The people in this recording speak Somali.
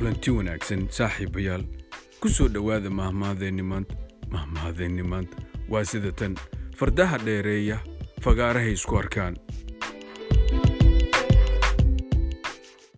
kulanti wanaagsan saaxiibayaal ku soo dhowaada mahmaadeenni maanta mahmaadeenni maanta. Waa sida tan fardaha dheereeya fagaarahay isku arkaan.